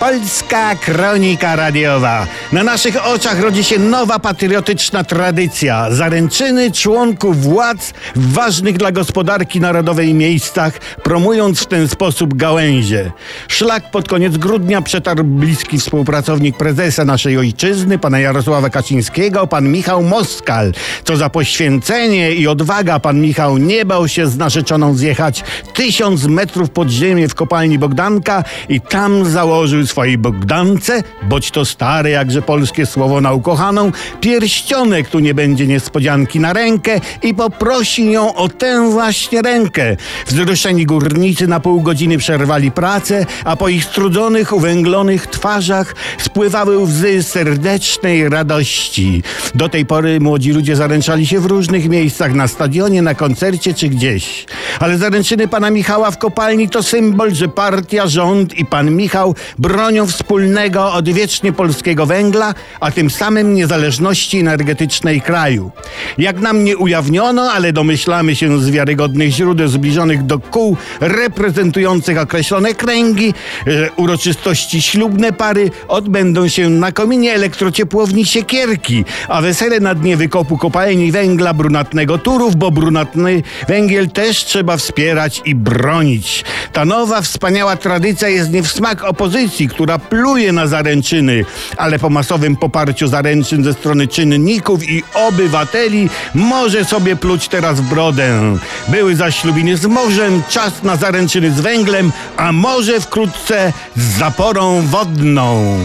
Polska Kronika Radiowa. Na naszych oczach rodzi się nowa patriotyczna tradycja. Zaręczyny członków władz w ważnych dla gospodarki narodowej miejscach, promując w ten sposób gałęzie. Szlak pod koniec grudnia przetarł bliski współpracownik prezesa naszej ojczyzny, pana Jarosława Kaczyńskiego, pan Michał Moskal. Co za poświęcenie i odwaga pan Michał nie bał się z narzeczoną zjechać tysiąc metrów pod ziemię w kopalni Bogdanka i tam założył swojej Bogdance, boć to stare jakże polskie słowo na ukochaną, pierścionek tu nie będzie niespodzianki na rękę i poprosi ją o tę właśnie rękę. Wzruszeni górnicy na pół godziny przerwali pracę, a po ich strudzonych, uwęglonych twarzach spływały łzy serdecznej radości. Do tej pory młodzi ludzie zaręczali się w różnych miejscach, na stadionie, na koncercie czy gdzieś. Ale zaręczyny pana Michała w kopalni to symbol, że partia, rząd i pan Michał bronią wspólnego, odwiecznie polskiego węgla, a tym samym niezależności energetycznej kraju. Jak nam nie ujawniono, ale domyślamy się z wiarygodnych źródeł zbliżonych do kół reprezentujących określone kręgi, uroczystości ślubne pary odbędą się na kominie elektrociepłowni Siekierki, a wesele na dnie wykopu kopalni węgla brunatnego Turów, bo brunatny węgiel też trzeba wspierać i bronić. Ta nowa, wspaniała tradycja jest nie w smak która pluje na zaręczyny, ale po masowym poparciu zaręczyn ze strony czynników i obywateli może sobie pluć teraz w brodę. Były zaślubiny z morzem, czas na zaręczyny z węglem, a może wkrótce z zaporą wodną.